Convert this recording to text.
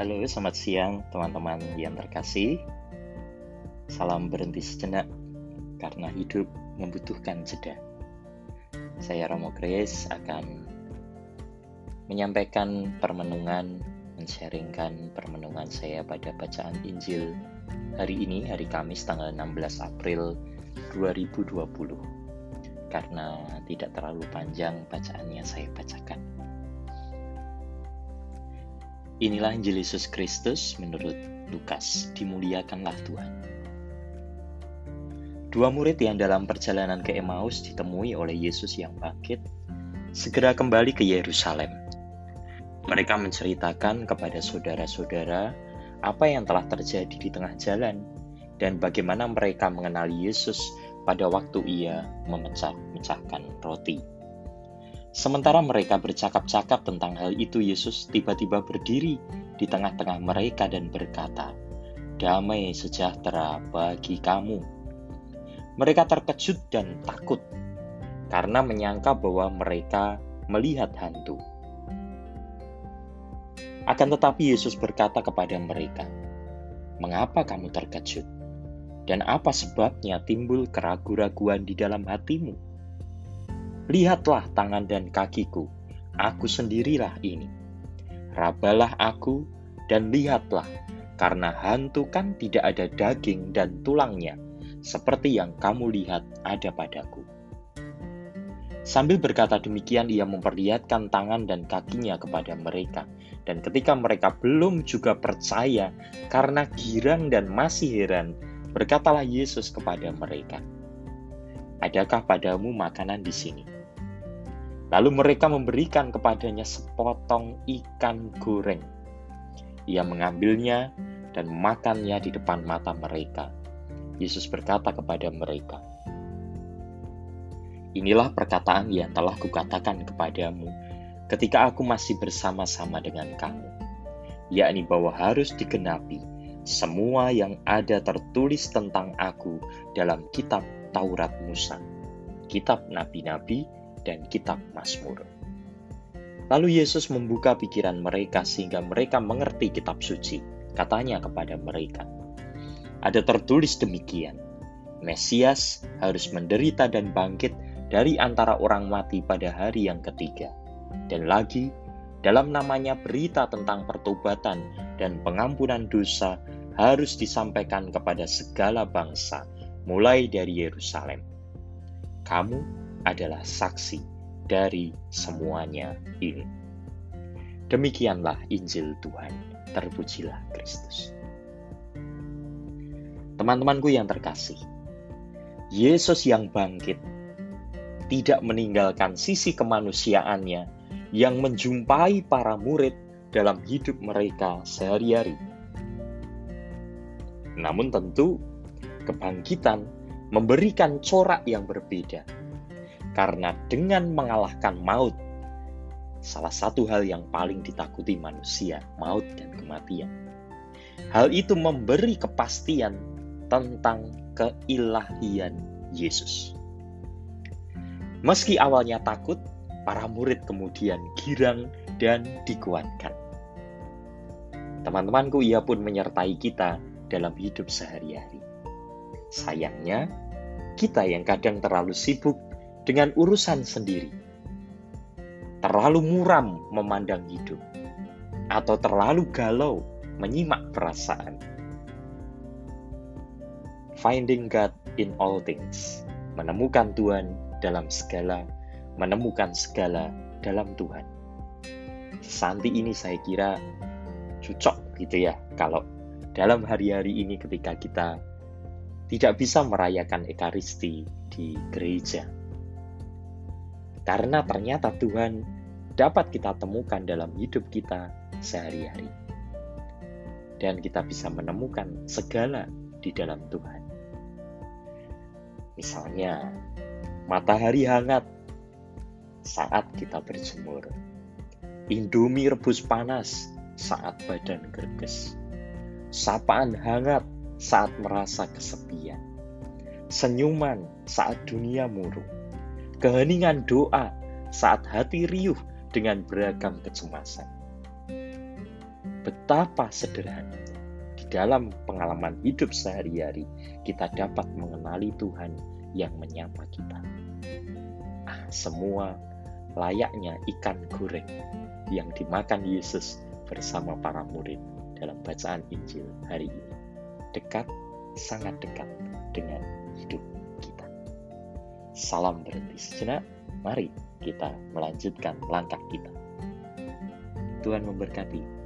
Halo, selamat siang teman-teman yang terkasih. Salam berhenti sejenak karena hidup membutuhkan jeda. Saya Romo Grace akan menyampaikan permenungan, mensharingkan permenungan saya pada bacaan Injil hari ini, hari Kamis tanggal 16 April 2020. Karena tidak terlalu panjang bacaannya saya bacakan. Inilah Injil Yesus Kristus menurut Lukas, dimuliakanlah Tuhan. Dua murid yang dalam perjalanan ke Emmaus ditemui oleh Yesus yang bangkit, segera kembali ke Yerusalem. Mereka menceritakan kepada saudara-saudara apa yang telah terjadi di tengah jalan dan bagaimana mereka mengenali Yesus pada waktu ia memecah-mecahkan roti. Sementara mereka bercakap-cakap tentang hal itu, Yesus tiba-tiba berdiri di tengah-tengah mereka dan berkata, "Damai sejahtera bagi kamu." Mereka terkejut dan takut karena menyangka bahwa mereka melihat hantu. Akan tetapi Yesus berkata kepada mereka, "Mengapa kamu terkejut? Dan apa sebabnya timbul keraguan-raguan di dalam hatimu?" Lihatlah tangan dan kakiku, aku sendirilah ini. Rabalah aku dan lihatlah, karena hantu kan tidak ada daging dan tulangnya, seperti yang kamu lihat ada padaku. Sambil berkata demikian, ia memperlihatkan tangan dan kakinya kepada mereka. Dan ketika mereka belum juga percaya karena girang dan masih heran, berkatalah Yesus kepada mereka, "Adakah padamu makanan di sini?" Lalu mereka memberikan kepadanya sepotong ikan goreng. Ia mengambilnya dan makannya di depan mata mereka. Yesus berkata kepada mereka, Inilah perkataan yang telah kukatakan kepadamu ketika aku masih bersama-sama dengan kamu, yakni bahwa harus digenapi semua yang ada tertulis tentang aku dalam kitab Taurat Musa, kitab nabi-nabi, dan kitab Mazmur. Lalu Yesus membuka pikiran mereka sehingga mereka mengerti kitab suci. Katanya kepada mereka, ada tertulis demikian, Mesias harus menderita dan bangkit dari antara orang mati pada hari yang ketiga. Dan lagi, dalam namanya berita tentang pertobatan dan pengampunan dosa harus disampaikan kepada segala bangsa, mulai dari Yerusalem. Kamu adalah saksi dari semuanya ini. Demikianlah Injil Tuhan. Terpujilah Kristus. Teman-temanku yang terkasih, Yesus yang bangkit tidak meninggalkan sisi kemanusiaannya yang menjumpai para murid dalam hidup mereka sehari-hari. Namun tentu kebangkitan memberikan corak yang berbeda karena dengan mengalahkan maut, salah satu hal yang paling ditakuti manusia, maut dan kematian. Hal itu memberi kepastian tentang keilahian Yesus. Meski awalnya takut, para murid kemudian girang dan dikuatkan. Teman-temanku, ia pun menyertai kita dalam hidup sehari-hari. Sayangnya, kita yang kadang terlalu sibuk dengan urusan sendiri. Terlalu muram memandang hidup, atau terlalu galau menyimak perasaan. Finding God in all things, menemukan Tuhan dalam segala, menemukan segala dalam Tuhan. Santi ini saya kira cocok gitu ya, kalau dalam hari-hari ini ketika kita tidak bisa merayakan Ekaristi di gereja karena ternyata Tuhan dapat kita temukan dalam hidup kita sehari-hari. Dan kita bisa menemukan segala di dalam Tuhan. Misalnya, matahari hangat saat kita berjemur. Indomie rebus panas saat badan gerges. Sapaan hangat saat merasa kesepian. Senyuman saat dunia murung keheningan doa saat hati riuh dengan beragam kecemasan. betapa sederhananya di dalam pengalaman hidup sehari-hari kita dapat mengenali Tuhan yang menyapa kita. Ah, semua layaknya ikan goreng yang dimakan Yesus bersama para murid dalam bacaan Injil hari ini. Dekat, sangat dekat dengan hidup. Salam berhenti sejenak, mari kita melanjutkan langkah kita. Tuhan memberkati